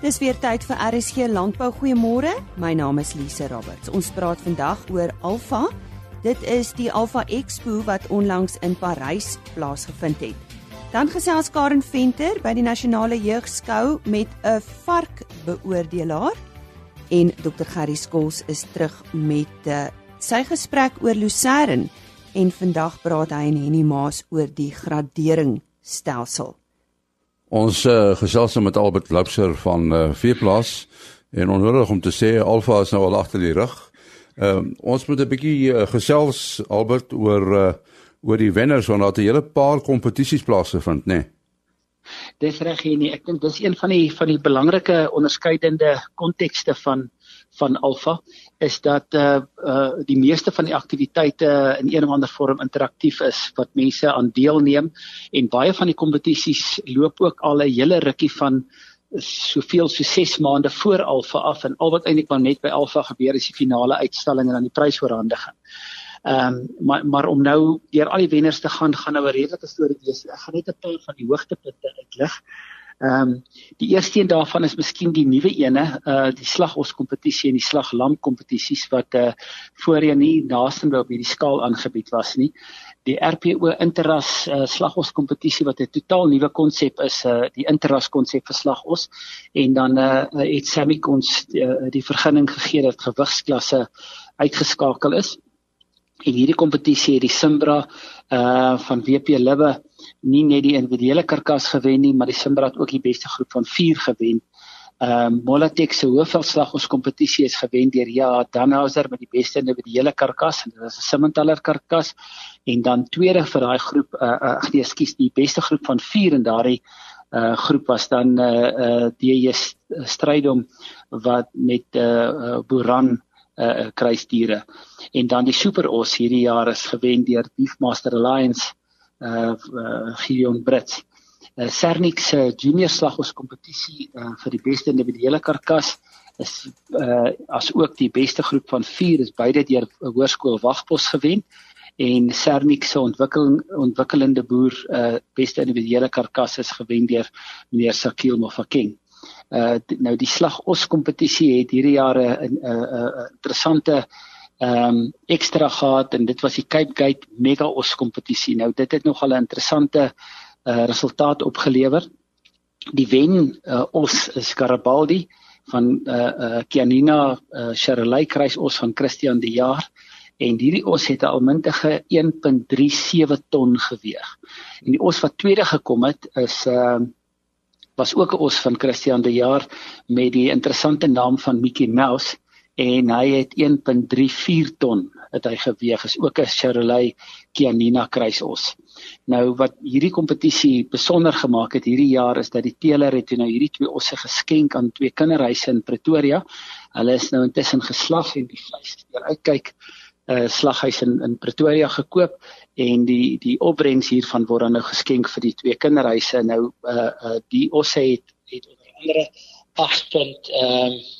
Dis weer tyd vir RSG Landbou. Goeiemôre. My naam is Lise Roberts. Ons praat vandag oor Alfa. Dit is die Alfa Expo wat onlangs in Parys plaasgevind het. Dan gesels Karen Venter by die Nasionale Jeugskou met 'n varkbeoordelaar en Dr Gerry Skols is terug met uh, sy gesprek oor Lucerne en vandag praat hy en Henny Maas oor die graderingsstelsel. Ons uh, gesels nou met Albert Loubser van uh, Veeplaas en onnodig om te sê Alfa is nou al agter die rug. Ehm uh, ons moet 'n bietjie uh, gesels Albert oor uh, oor die wenners want daar het 'n hele paar kompetisies plaasgevind, né? Nee. Dis reg hier nie. Ek dink dis een van die van die belangrike onderskeidende kontekste van van Alfa is dat uh uh die meeste van die aktiwiteite in een of ander vorm interaktief is wat mense aan deelneem en baie van die kompetisies loop ook al 'n hele rukkie van soveel so 6 maande voor Alfa af en al wat eintlik maar net by Alfa gebeur is die finale uitstalling en dan die prysoorhandiging. Ehm um, maar maar om nou deur al die wenners te gaan gaan nou 'n redelike storie wees. Ek gaan net 'n paar van die hoogtepunte uitlig. Ehm um, die eerste een daarvan is miskien die nuwe ene, uh die slagos kompetisie en die slaglam kompetisies wat uh voorheen nie naaste op hierdie skaal aangebied was nie. Die RPO Interras uh, slagos kompetisie wat 'n totaal nuwe konsep is, uh die Interras konsep vir slagos en dan uh het Sammy ons uh, die vergunning gegee dat gewigsklasse uitgeskakel is. En hierdie kompetisie het die Simbra uh van WP Libbe nie net die individuele karkas gewen nie, maar die Simbra het ook die beste groep van 4 gewen. Ehm uh, Molatex se hoofveldslag ons kompetisie is gewen deur ja, Danhauser met die beste individuele karkas en dit was 'n Simmentaler karkas en dan tweede vir daai groep uh, uh nee, ekskuus, die beste groep van 4 in daardie uh groep was dan uh uh DJ Strydom wat met uh, uh Boran uh kruisdiere en dan die Super Os hierdie jaar is gewen deur Beefmaster Alliance uh, uh Gideon Brits. Uh Cernix se junior slagos kompetisie uh vir die beste individuele karkas is uh as ook die beste groep van 4 is beide deur hoërskool Wagpos gewen en Cernix se ontwikkeling ontwikkelende boer uh beste individuele karkas is gewen deur meneer Sakil Mofakeng. Uh nou die slagos kompetisie het hierdie jaar 'n 'n interessante ehm um, ekstra gehad en dit was die Cape Gate Mega Os kompetisie. Nou dit het nogal 'n interessante uh, resultaat opgelewer. Die wen uh, os is Garibaldi van uh uh Kianina uh Charolais kruis os van Christian de Jaar en hierdie os het 'n almintige 1.37 ton geweg. En die os wat tweede gekom het is uh was ook 'n os van Christian de Jaar met die interessante naam van Mickey Mouse en hy het 1.34 ton het hy geweg is ook 'n Chevrolet Kianina kruisos. Nou wat hierdie kompetisie besonder gemaak het hierdie jaar is dat die teeler het nou hierdie twee osse geskenk aan twee kinderhuise in Pretoria. Hulle is nou intussen geslag en die vleis het weer uitkyk 'n uh, slaghuis in in Pretoria gekoop en die die opbrengs hiervan word dan nou geskenk vir die twee kinderhuise. Nou uh uh die osse het het onder andere 8 tot ehm uh,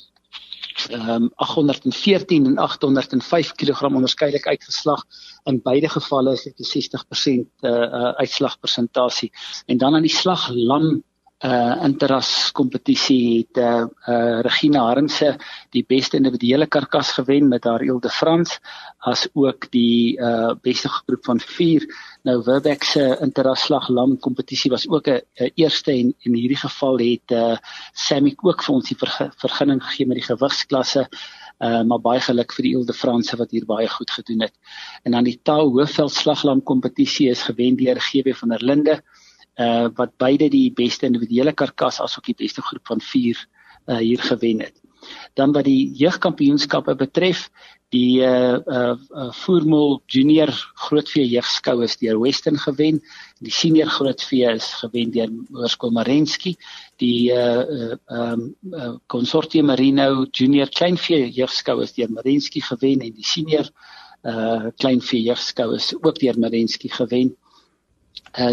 ehm um, 814 en 805 kg onderskeidelik uitgeslag. In beide gevalle is dit 'n 60% uh, uh uitslagpersentasie. En dan aan die slag lam uh interras kompetisie het uh, uh Regina Harmse die beste individuele karkas gewen met haar Ile de France as ook die uh beste groep van 4 nou Werbeck se interras slag lam kompetisie was ook 'n eerste en in hierdie geval het uh Sammy ook vir ons die ver, vergunning gegee met die gewigsklasse uh maar baie geluk vir die Ile de France wat hier baie goed gedoen het. En dan die Taal Hoofveld slaglam kompetisie is gewen deur GB van der Linde wat beide die beste individuele karkas asook die beste groep van 4 uh hier gewen het. Dan wat die jeugkampioenskappe betref, die uh uh, uh Voormol Junior Grootvee Jeugskou is deur Western gewen. Die senior Grootvee is gewen deur Hoërskool Marenski. Die uh uh um uh, Consortium Marino Junior Kleinvee Jeugskou is deur Marenski gewen en die senior uh Kleinvee Jeugskou is ook deur Marenski gewen uh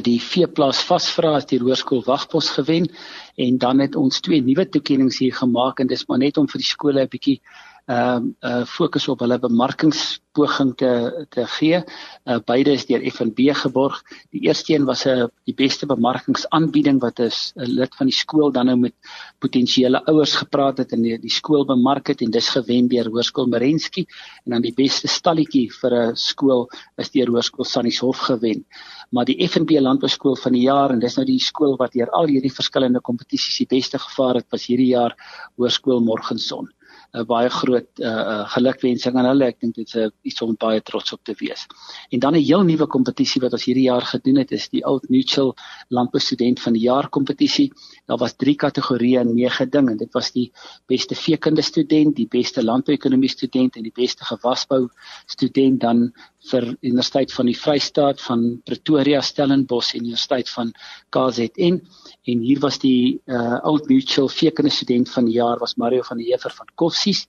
die veeplaas vasvra as die hoërskool wagpos gewen en dan het ons twee nuwe toekenninge hier gemaak en dis maar net om vir die skole 'n bietjie ehm uh, fokus op hulle bemarkingspoging te te gee. Uh, beide is deur FNB geborg. Die eerste een was 'n uh, die beste bemarkingsaanbieding wat is 'n lid van die skool dan nou met potensiële ouers gepraat het en die, die skool bemark het en dis gewen deur Hoërskool Merensky en dan die beste stalletjie vir 'n skool is deur Hoërskool Sannieshof gewen maar die FNB Landbouskool van die jaar en dis nou die skool wat deur al hierdie verskillende kompetisies die beste gevaar het was hierdie jaar Hoërskool Morgenson. 'n baie groot uh, uh, gelukwensing aan hulle. Ek dink dit is uh, iets om baie trots op te wees. En dan 'n heel nuwe kompetisie wat ons hierdie jaar gedoen het is die Old Mutual Landbou Student van die Jaar kompetisie. Daar was 3 kategorieë en 9 dinge. Dit was die beste veekunde student, die beste landbouekonomie student en die beste gewasbou student dan vir Universiteit van die Vrystaat van Pretoria Stellenbosch en Universiteit van KZN en hier was die uh, Old Mutual veekunde student van die jaar was Mario van der Heever van Koffsies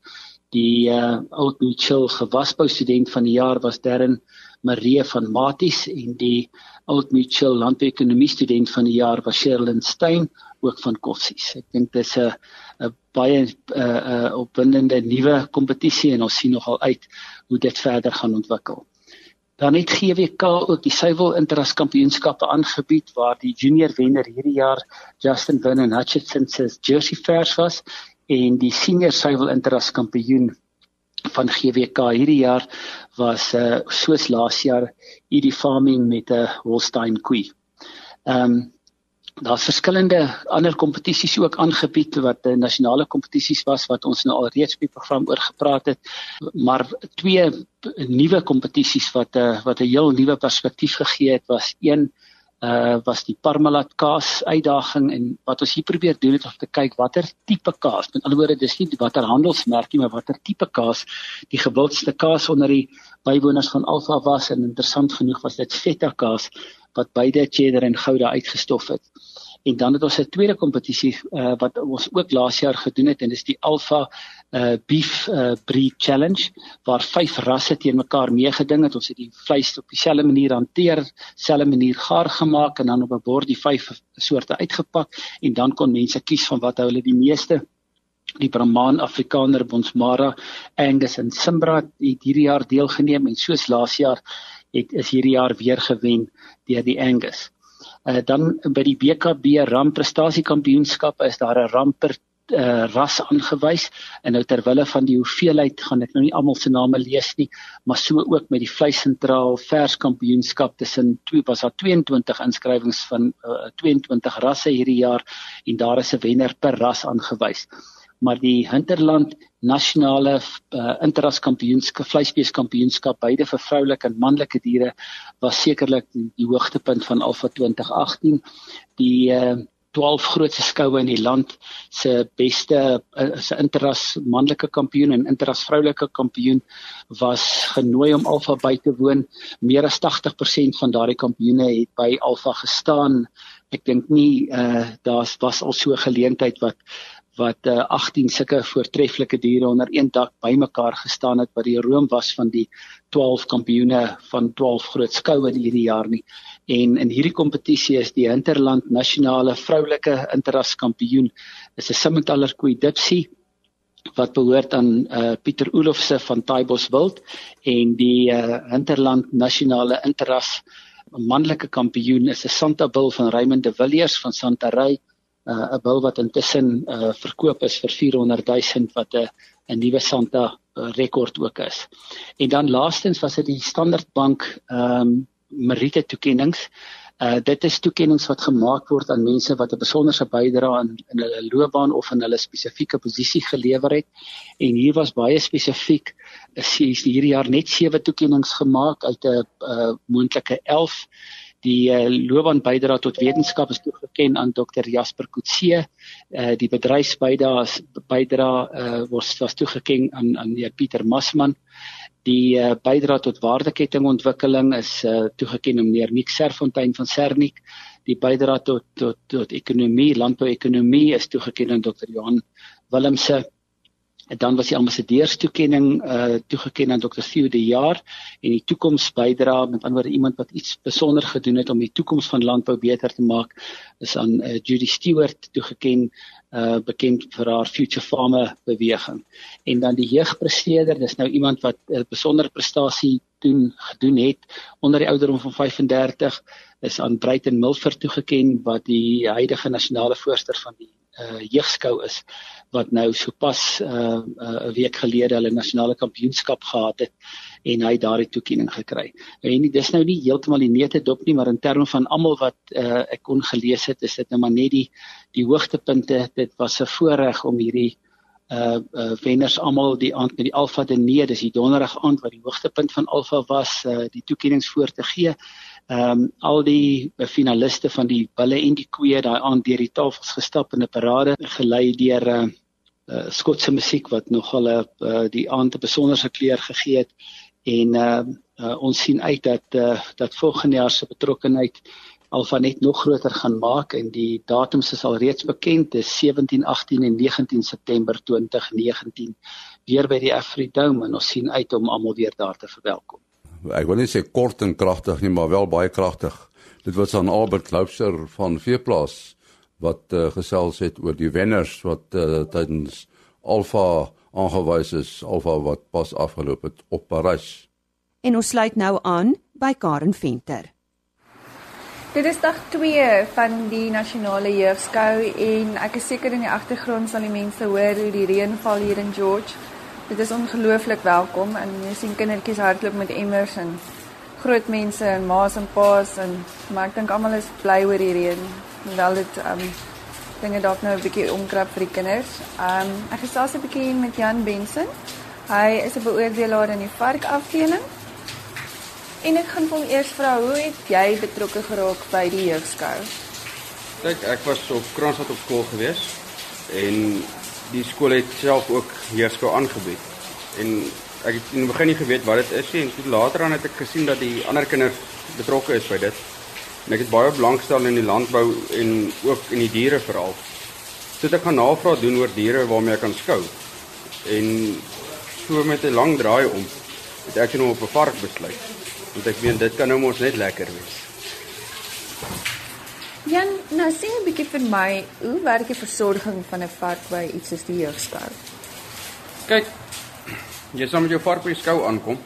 die uh, Old Mutual gewasbou student van die jaar was Darren Marie van Maties en die Old Mutual landbouekonomie student van die jaar was Sherlyn Stein ook van Koffsies ek dink dis 'n 'n baie 'n uh, opwindende nuwe kompetisie en ons sien nogal uit hoe dit verder gaan ontwikkel. Dan het GWK ook die suiwel interras kampioenskappe aangebied waar die junior wenner hierdie jaar Justin Wynn en Hutchinson se jersey vers was en die senior suiwel interras kampioen van GWK hierdie jaar was uh, soos laas jaar Edie Farming met 'n Holstein koe. Ehm um, daar's verskillende ander kompetisies ook aangebied wat 'n nasionale kompetisies was wat ons nou al reeds die program oor gepraat het maar twee nuwe kompetisies wat 'n uh, wat 'n heel nuwe perspektief gegee het was een uh was die Parmalat kaas uitdaging en wat ons hier probeer doen het om te kyk watter tipe kaas met ander woorde dis nie watter handelsmerkie maar watter tipe kaas die gewildste kaas onder die bywoners van Alfa was en interessant genoeg was dit feta kaas wat beide cheddar en gouda uitgestof het. En dan het ons 'n tweede kompetisie uh, wat ons ook laas jaar gedoen het en dis die Alpha uh beef uh breed challenge waar vyf rasse teen mekaar meegeding het. Ons het die vleis op dieselfde manier hanteer, selfde manier gaar gemaak en dan op 'n bord die vyf soorte uitgepak en dan kon mense kies van wat hulle die meeste die Brahman Afrikaner Bonsmara Angus en Simbra het hierdie jaar deelgeneem en soos laas jaar het is hierdie jaar weer gewen deur die Angus. Uh dan by die BKB ram prestasie kampioenskap is daar 'n ramper uh ras aangewys. En nou terwille van die hoeveelheid gaan ek nou nie almal se name lees nie maar so ook met die vleissentraal vers kampioenskap tussen twee was daar 22 inskrywings van uh, 22 rasse hierdie jaar en daar is 'n wenner per ras aangewys maar die Hinterland nasionale uh, interras kampioenskap vleisbees kampioenskap beide vir vroulike en manlike diere was sekerlik die, die hoogtepunt van Alfa 2018 die uh, 12 grootste skoue in die land se beste uh, se interras manlike kampioen en interras vroulike kampioen was genooi om Alfa by te woon. Meer as 80% van daardie kampioene het by Alfa gestaan. Ek dink nie uh, daar's was al so geleentheid wat wat uh, 18 sulke voortreffelike diere onder een dak bymekaar gestaan het wat die room was van die 12 kampioene van 12 groot skoue hierdie jaar nie. En in hierdie kompetisie is die Hinterland nasionale vroulike interras kampioen is 'n Simmentaler koei Dipsy wat behoort aan uh, Pieter Olofse van Taibos Wild en die uh, Hinterland nasionale interras manlike kampioen is 'n Santa Bill van Raymond de Villiers van Santarey uh, 'n bil wat intussen uh, verkoop is vir 400 000 wat 'n 'n nuwe Santa uh, rekord ook is. En dan laastens was dit die Standard Bank ehm um, Merite toekenninge. Uh dit is toekenninge wat gemaak word aan mense wat 'n besonderse bydrae in in hulle loopbaan of in hulle spesifieke posisie gelewer het. En hier was baie spesifiek is hierdie jaar net 7 toekenninge gemaak uit 'n uh, moontlike 11 Die uh, loopbaan bydra tot wetenskap is toegeken aan Dr Jasper Kutse. Uh, die bedryfsbydra bydra uh, was was toegeken aan aan die Pieter Masman. Die uh, bydra tot waardekettingontwikkeling is uh, toegeken aan meneer Nick Serfontein van Sernik. Die bydra tot tot tot ekonomie, landbouekonomie is toegeken aan Dr Johan Willemse En dan was die ambassadeurstoekenning uh toegeken aan Dr. Theo de Jaar en die toekomsbydra met ander woorde iemand wat iets besonder gedoen het om die toekoms van landbou beter te maak is aan uh, Judy Stewart toegeken uh bekend vir haar Future Farmer beweging. En dan die jeugpresteerder, dis nou iemand wat 'n besondere prestasie doen gedoen het onder die ouderdom van 35 is aan Bruiten Milford toegeken wat die huidige nasionale voorsteur van die uh jeugskou is wat nou sopas uh 'n uh, week gelede hulle nasionale kampioenskap gehad het en hy daardie toekenning gekry. En dis nou nie heeltemal die neete dop nie, maar in terme van almal wat uh, ek kon gelees het, is dit nou maar net die die hoogtepunte. Dit was 'n voorreg om hierdie uh uh wenners almal die aand met die Alfa de Nee, dis die donderdag aand wat die hoogtepunt van Alfa was, uh die toekennings voor te gee. Ehm um, al die finaliste van die bulle en die koeie daai aand deur die tafels gestap in 'n parade gelei deur uh, uh Skotse musiek wat nogal uh, die aand 'n besonderse kleur gegee het en uh, uh ons sien uit dat uh dat volgende jaar se betrokkeheid Alfa net nog groter gaan maak en die datums is al reeds bekend dis 17 18 en 19 September 2019 weer by die Afridome en ons sien uit om almal weer daar te verwelkom. Ek wil net sê kort en kragtig nie maar wel baie kragtig. Dit was aan Albert Loubser van Veeplaas wat uh, gesels het oor die wenners wat uh, tydens Alfa aangewys is, Alfa wat pas afgeloop het op Parys. En ons sluit nou aan by Karen Venter. Dit is dag 2 van die nasionale jeugskou en ek is seker in die agtergrond sal die mense hoor hoe die reën val hier in George. Dit is ongelooflik welkom en jy sien kindertjies hardloop met emmers en groot mense en ma's en pa's en maar ek dink almal is bly oor die reën. Hoewel dit um dinge dalk nou 'n bietjie omkrap vir die kinders. Um ek gesels 'n bietjie met Jan Benson. Hy is 'n beoordelaar in die varkafdeling En ek gaan hom eers vra, hoe het jy betrokke geraak by die jeugskou? Kyk, ek was op Kransstad op skool gewees en die skool het self ook jeugskou aangebied. En ek het in die begin nie geweet wat dit is nie en toe later aan het ek gesien dat die ander kinders betrokke is by dit. En ek het baie belangstel in die landbou en ook in die diere veral. Toe ek gaan navraag doen oor diere waarmee ek kan skou. En so met 'n lang draai om het ek nou op 'n vark besluit want ek meen dit kan nou mos net lekker wees. Jan, nou sê 'n bietjie vir my, hoe werk die versorging van 'n vark by iets soos die jeugskou? Kyk, jy sal met jou vark by die skou aankom.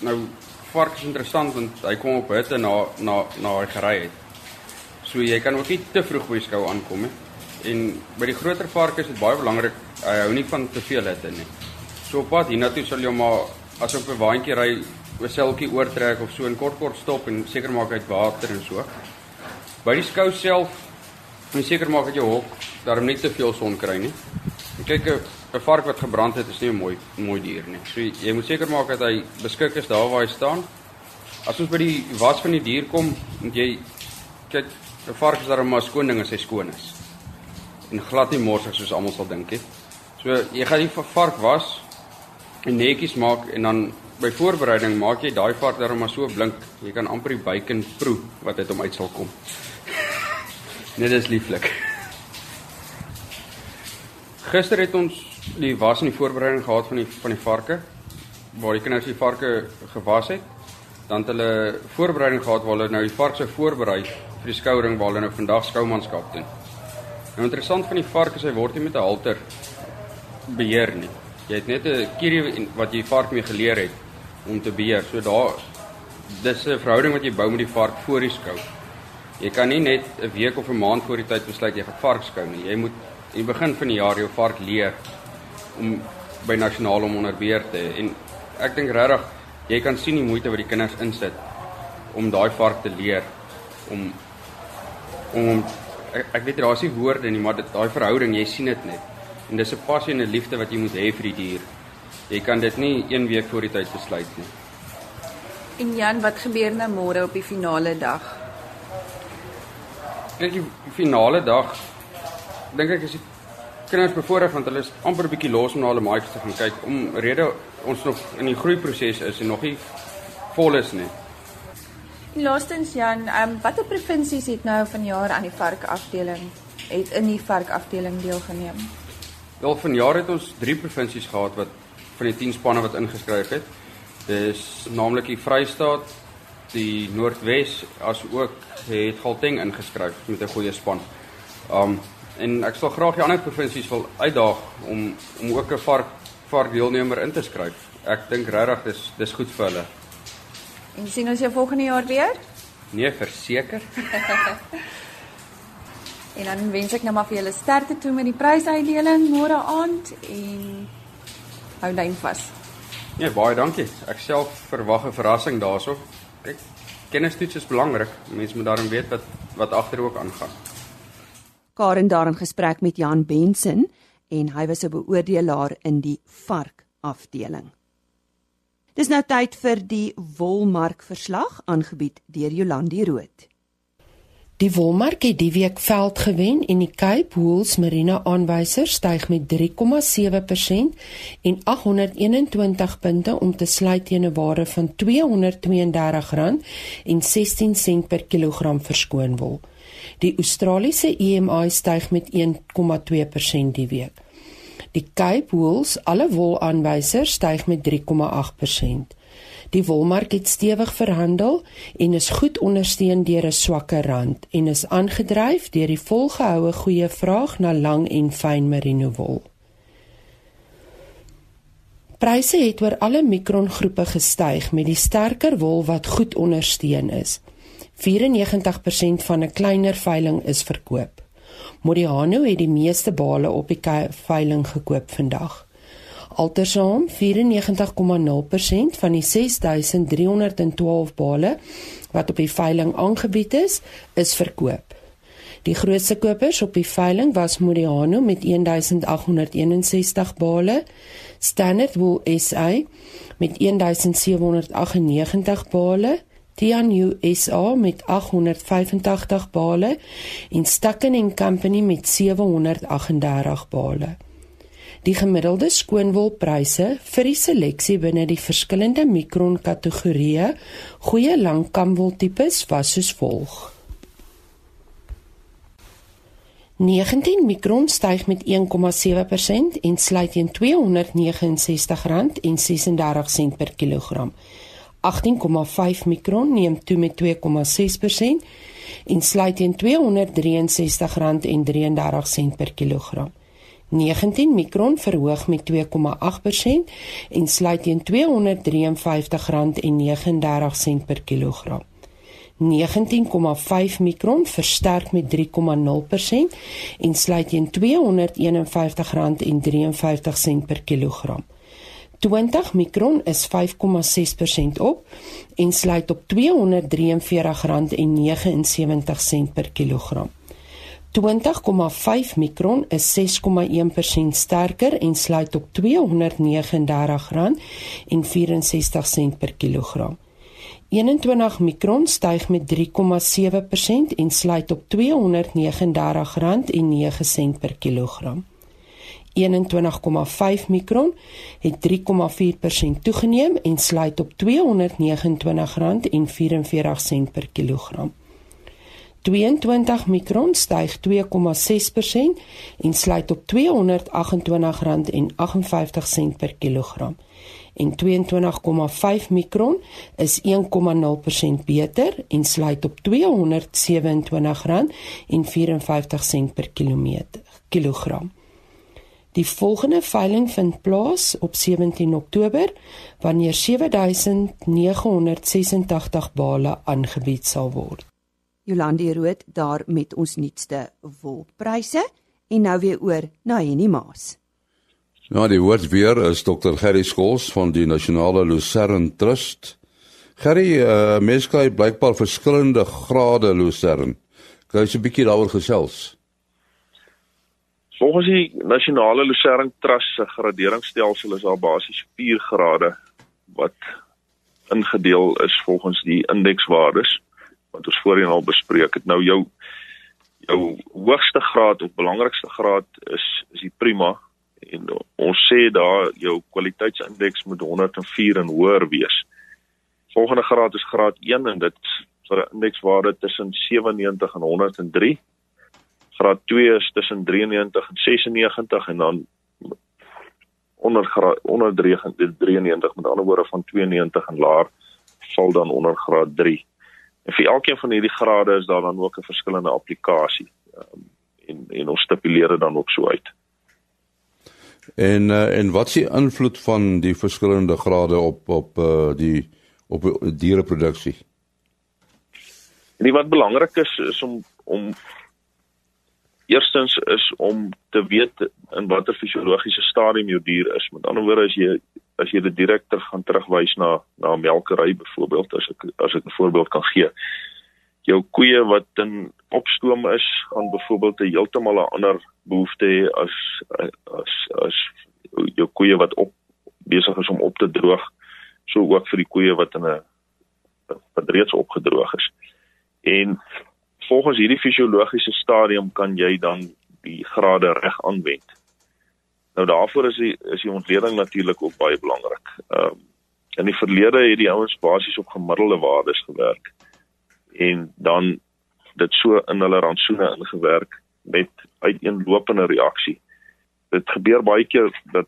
Nou vark is interessant want hy kom op hitte na na na hy gery het. So jy kan ook nie te vroeg by die skou aankom nie. En by die groter varke is dit baie belangrik hy hou nie van te veel hitte nie. So op pad hiernatoe sal jy maar as op 'n waantjie ry 'n seltjie oortrek of so en kort kort stop en seker maak uit water en so. By die skou self moet seker maak dat jou hok daarom nie te veel son kry nie. En kyk 'n vark wat gebrand het is nie 'n mooi mooi dier nie. So jy moet seker maak dat hy beskik is daar waar hy staan. As ons by die was van die dier kom, moet jy kyk 'n vark is daarom maar skoon ding as hy skoon is. En glad nie morsig soos almal sal dink nie. So jy gaan die vark was en netjies maak en dan by voorbereiding maak jy daai vark daarom maar so blink. Jy kan amper die bacon proe wat uit hom uit sal kom. Net is lieflik. Gister het ons die was en die voorbereiding gehad van die van die varke waar die kinders die varke gewas het. Dan het hulle voorbereiding gehad waar hulle nou die varke sou voorberei vir die skouring waar hulle nou vandag skoumanskap doen. Nou interessant van die varke is hy word nie met 'n halter beheer nie. Jy het net 'n kierie wat jy vark mee geleer het om te beheer. So daar dis 'n verhouding wat jy bou met die vark voor die skou. Jy kan nie net 'n week of 'n maand voor die tyd besluit jy gaan vark skou nie. Jy moet in die begin van die jaar jou vark leer om by nasionaal om onder beheer te hê. En ek dink regtig jy kan sien die moeite wat die kinders insit om daai vark te leer om om ek, ek weet daar is nie woorde nie, maar dit daai verhouding, jy sien dit net. En dis 'n passie en 'n liefde wat jy moet hê vir die dier. Jy kan dit nie een week voor die tyd besluit nie. En Jan, wat gebeur nou môre op die finale dag? Kyk, die finale dag dink ek is die kinders bevoorreg want hulle is amper 'n bietjie los om na hulle maatjies te gaan kyk om rede ons nog in die groeiproses is en nog nie vol is nie. Laastens Jan, ehm um, watter provinsies het nou vanjaar aan die varkafdeling het in die varkafdeling deelgeneem? Wel vanjaar het ons 3 provinsies gehad wat van die 10 spanne wat ingeskryf het. Dis naamlik die Vrystaat, die Noordwes as ook het Gauteng ingeskryf met 'n goeie span. Um en ek sal graag die ander provinsies wil uitdaag om om ook 'n vark vark deelnemer in te skryf. Ek dink regtig dis dis goed vir hulle. En sien ons jou volgende jaar weer? Nee, verseker. en dan wens ek nou maar vir julle sterkte toe met die prysuitdeling môre aand en hou lyn vas. Nee, baie dankie. Ek self verwag 'n verrassing daarso. Kyk, kennistoets is belangrik. Mense moet daarom weet wat wat agter ook aangaan. Karen daar in gesprek met Jan Benson en hy was 'n beoordelaar in die vark afdeling. Dis nou tyd vir die wolmark verslag aangebied deur Jolandi Root. Die wolmark het die week veld gewen en die Cape Wools Marina aanwyser styg met 3,7% en 821 punte om te sluit teen 'n waarde van R232,16 per kilogram verskoon wol. Die Australiese EMI styg met 1,2% die week. Die Cape Wools alle wol aanwysers styg met 3,8%. Die wolmark het stewig verhandel en is goed ondersteun deur 'n swakker rand en is aangedryf deur die volgehoue goeie vraag na lang en fyn merino wol. Pryse het oor alle mikrongroepe gestyg met die sterker wol wat goed ondersteun is. 94% van 'n kleiner veiling is verkoop. Modiano het die meeste bale op die veiling gekoop vandag. Altersaam 94,0% van die 6312 bale wat op die veiling aangebied is, is verkoop. Die grootste kopers op die veiling was Modiano met 1861 bale, Standard Wool SA met 1798 bale, Tianyu SA met 885 bale en Stucken & Company met 738 bale. Die gemiddelde skoonwolpryse vir die seleksie binne die verskillende mikron kategorieë goeie langkamwoltipes was soos volg. 19 mikron styg met 1,7% en sluit teen R269,36 per kilogram. 18,5 mikron neem toe met 2,6% en sluit teen R263,33 per kilogram. 19 mikron verhoog met 2,8% en sluit teen R253,39 per kilogram. 19,5 mikron versterk met 3,0% en sluit teen R251,53 per kilogram. 20 mikron is 5,6% op en sluit op R243,79 per kilogram. 20,5 mikron is 6,1% sterker en sluit op R239,64 per kilogram. 21 mikron styg met 3,7% en sluit op R239,09 per kilogram. 21,5 mikron het 3,4% toegeneem en sluit op R229,44 per kilogram. 22 mikron styg 2,6% en sluit op R228,58 per kilogram. En 22,5 mikron is 1,0% beter en sluit op R227,54 per kilometer kilogram. Die volgende veiling vind plaas op 17 Oktober wanneer 7986 bale aangebied sal word. Jolandi Rood daar met ons nuutste wolpryse en nou weer oor na Henny Maas. Ja, die woord weer is Dr. Gerry Skols van die Nasionale Lucerne Trust. Gerry, uh, mens kry blykbaar verskillende grade Lucerne. Kan jy 'n bietjie daaroor gesels? Volgens die Nasionale Lucerne Trust se graderingsstelsel is daar basies 4 grade wat ingedeel is volgens die indekswaardes wat ons voorheen al bespreek het. Nou jou jou hoogste graad of belangrikste graad is is die prima en ons sê daar jou kwaliteitsindeks moet 104 en hoër wees. Volgende graad is graad 1 en dit vir 'n indekswaarde tussen 97 en 103. Graad 2 is tussen 93 en 96 en dan onder graad onder 93 met ander woorde van 92 en laer val dan onder graad 3. En vir elkeen van hierdie grade is daar dan ook 'n verskillende applikasie. Um, en en ons stipuleer dit dan ook so uit. En uh, en wat is die invloed van die verskillende grade op op uh, die op diereproduksie? En wat belangrik is is om om eerstens is om te weet in watter fisiologiese stadium jou dier is. Met ander woorde as jy as jy dit direk ter gaan terugwys na na melkery byvoorbeeld as ek as ek 'n voorbeeld kan gee. Jou koeie wat in opstoom is, gaan byvoorbeeld 'n heeltemal 'n ander behoefte hê as as as jou koeie wat op besig is om op te droog, so ook vir die koeie wat in 'n wat reeds opgedroog is. En volgens hierdie fisiologiese stadium kan jy dan die grade reg aanwend. Nou daarvoor is die is die ontleding natuurlik ook baie belangrik. Ehm um, in die verlede het die ouens basies op gemiddelde waardes gewerk en dan dit so in hulle rantsoene ingewerk met uiteenlopende reaksie. Dit gebeur baie keer dat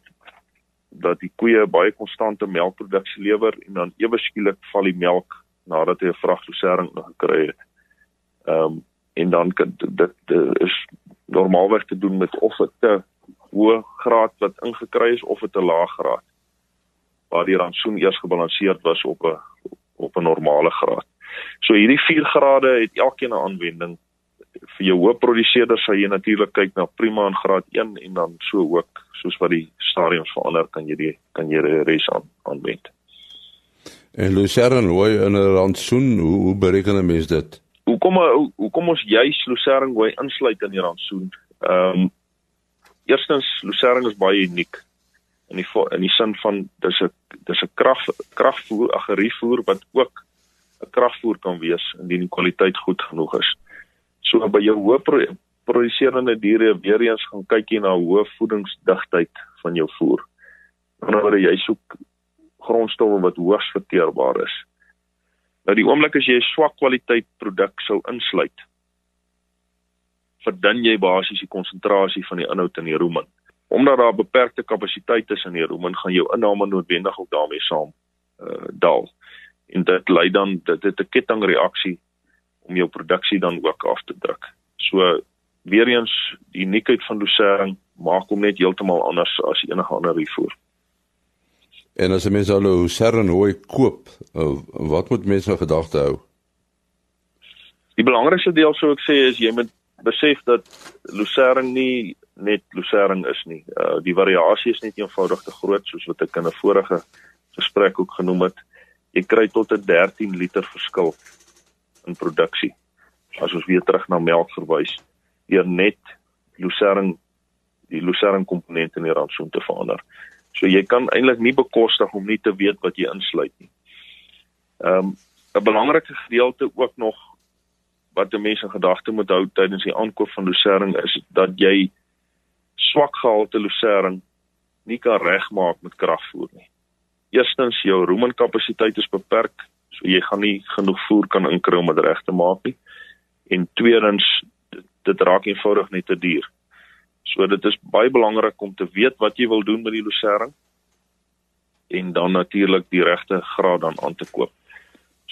dat die koeie baie konstante melkproduksie lewer en dan ewe skielik val die melk nadat hy 'n vragdosering gekry het. Ehm um, en dan kan dit, dit is normaalweg te doen met of 'n te hoë graad wat ingekry is of 'n te lae graad waar die rantsoen eers gebalanseerd was op 'n op 'n normale graad. So hierdie 4 grade het elkeen 'n aanwending. Vir jou hoë produseerders sal jy natuurlik kyk na prima in graad 1 en dan so ook soos wat die stadiums verander kan jy die kan jy die res aan aanwend. En Lucerne hoe in 'n rantsoen, hoe, hoe bereken 'n mens dit? Hoekom hoe, hoekom ons juis Lucerne hoe insluit in die rantsoen? Ehm um, eerstens Lucerne is baie uniek in die in die sin van dis 'n dis 'n krag kragvoer, 'n gerievoer wat ook 'n kragvoer kan wees indien die kwaliteit goed genoeg is. So by jou hoë pro produserende diere weer eens gaan kyk jy na hoë voedingsdigtheid van jou voer. Wanneer jy soek grondstowwe wat hoogs verteerbaar is. Nou die oomblik as jy 'n swak kwaliteit produk sou insluit, verdun jy basies die konsentrasie van die inhoud in die rumen. Omdat daar beperkte kapasiteit is in die rumen, gaan jou inname noodwendig ook daarmee saam uh, daal. En dit lei dan dit het 'n kettingreaksie om jou produksie dan ook af te druk. So weer eens die uniekheid van Lucerne maak hom net heeltemal anders as enige ander rifoor. En as 'n mens al Lucerne hooi koop, uh, wat moet mense nou gedagte hou? Die belangrikste deel sou ek sê is jy moet besef dat Lucerne nie net Lucerne is nie. Uh die variasie is net eenvoudig te groot soos wat ek in 'n vorige gesprek ook genoem het. Jy kry tot 'n 13 liter verskil in produksie. As ons weer terug na melk verwys, deur net Lucerne die Lucerne komponent in die rantsoen te verander. So jy kan eintlik nie bekostig om nie te weet wat jy insluit nie. Ehm um, 'n belangrike gedeelte ook nog wat 'n mens in gedagte moet hou tydens die aankoop van lucerne is dat jy swak gehalte lucerne nie kan regmaak met kragvoer nie. Eerstens jou rumenkapasiteit is beperk, so jy gaan nie genoeg voer kan inkry om dit reg te maak nie. En tweedens dit, dit raak eenvoudig net te duur. So dit is baie belangrik om te weet wat jy wil doen met die lucerne en dan natuurlik die regte graad dan aan te koop.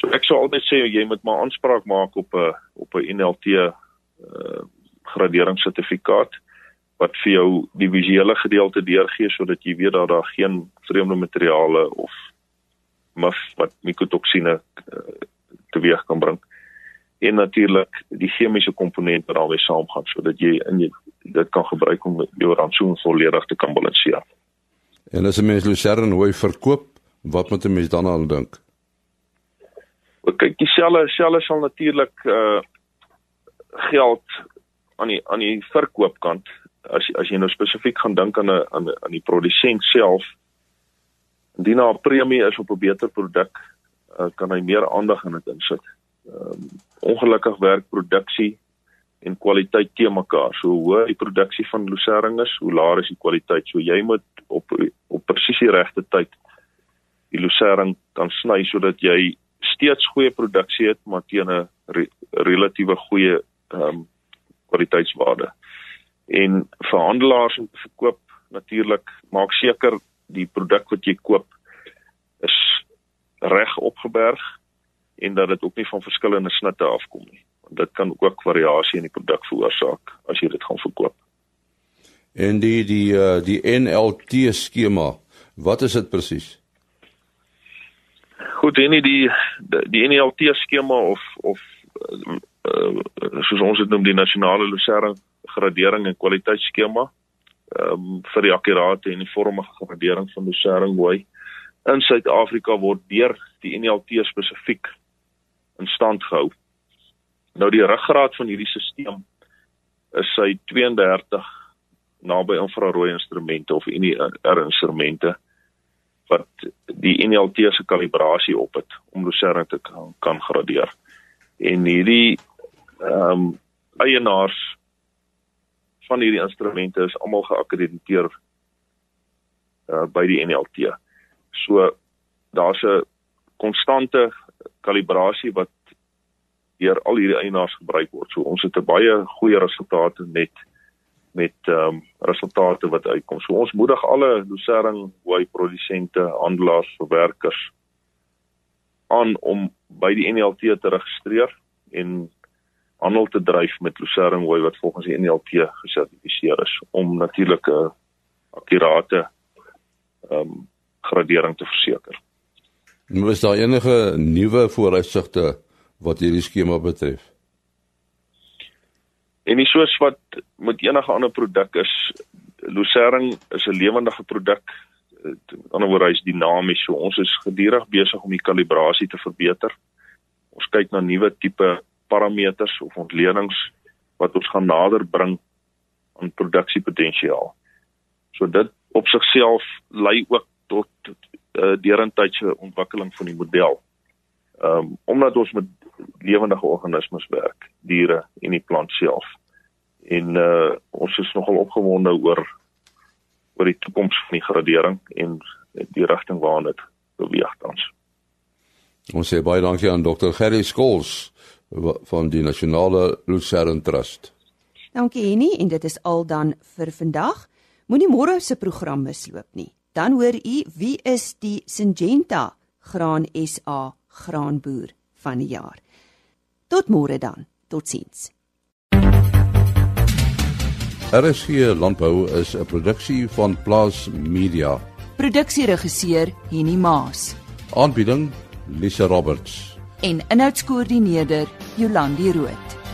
So ek sou altyd sê jy moet maar aanspraak maak op 'n op 'n NLT uh graderingssertifikaat wat vir jou die visuele gedeelte deurgee sodat jy weet dat daar geen vreemde materiale of mif wat mikotoksine uh, teweeg kan bring. En natuurlik die chemiese komponent wat daarmee saamgaan sodat jy in jy dit kan gebruik om jou rantsoen volledig te kan balanseer. En as 'n mens lucerne hoe verkoop, wat moet 'n mens dan aan dink? Kyk dieselfde selle sal natuurlik uh geld aan die aan die verkoopkant as as jy nou spesifiek gaan dink aan 'n aan aan die produsent self indien daar 'n premie is op 'n beter produk uh, kan hy meer aandag in dit insit. Ehm um, ongelukkig werk produksie en kwaliteit te mekaar. So hoe die produksie van lucerne is, hoe laer is die kwaliteit. So jy moet op op presies die regte tyd die lucerne kan sny sodat jy steeds goeie produksie het maar teen 'n re relatiewe goeie ehm um, kwaliteitswaarde. En vir handelaars te verkoop natuurlik maak seker die produk wat jy koop is reg opgeberg en dat dit ook nie van verskillende snitte afkom nie. Dit kan ook variasie in die produk veroorsaak as jy dit gaan verkoop. En die die uh, die NLT skema, wat is dit presies? Goed, en die die, die NLT skema of of uh, soos ons dit noem die nasionale lucerne gradering en kwaliteitsskema ehm um, vir die akkurate en vormige gradering van lucerne hooi in Suid-Afrika word deur die NLT spesifiek in stand gehou. Nou die ruggraat van hierdie stelsel is sy 32 naby infrarooi instrumente of IR instrumente wat die NLT se kalibrasie op het om lucerne te kan, kan gradeer. En hierdie ehm um, eienaars van hierdie instrumente is almal geakkrediteer uh, by die NLT. So daar's 'n konstante kalibrasie wat deur al hierdie eienaars gebruik word. So ons het 'n baie goeie resultate met met ehm um, resultate wat uitkom. So ons moedig alle lucerne hooi produsente, handelaars, verwerkers aan om by die NLT te registreer en handel te dryf met lucerne hooi wat volgens die NLT gesertifiseer is om natuurlike akkurate ehm um, gradering te verseker. Is daar enige nuwe vooruitsigte wat hierdie skema betref? En nie soos wat met enige ander produk is, lucerne is 'n lewendige produk. Met ander woorde, hy's dinamies. So ons is gedurig besig om die kalibrasie te verbeter. Ons kyk na nuwe tipe parameters of ontledings wat ons gaan nader bring aan produksiepotensiaal. So dit op sigself lei ook tot uh, derentydse ontwikkeling van die model. Ehm um, omdat ons met lewendige organismes werk, diere en die plant self. En uh ons is nogal opgewonde oor oor die toekoms van die gradering en die rigting waarna dit beweeg tans. Ons sê baie dankie aan Dr. Gerry Skols van die Nasionale Lucerne Trust. Dankie Henny en dit is al dan vir vandag. Moenie môre se program misloop nie. Dan hoor u wie is die Syngenta Graan SA graanboer van die jaar. Tot môre dan. Totsiens. RSG Landbou is 'n produksie van Plaas Media. Produksieregisseur Henny Maas. Aanbieding Lisa Roberts en inhoudskoördineerder Jolandi Root.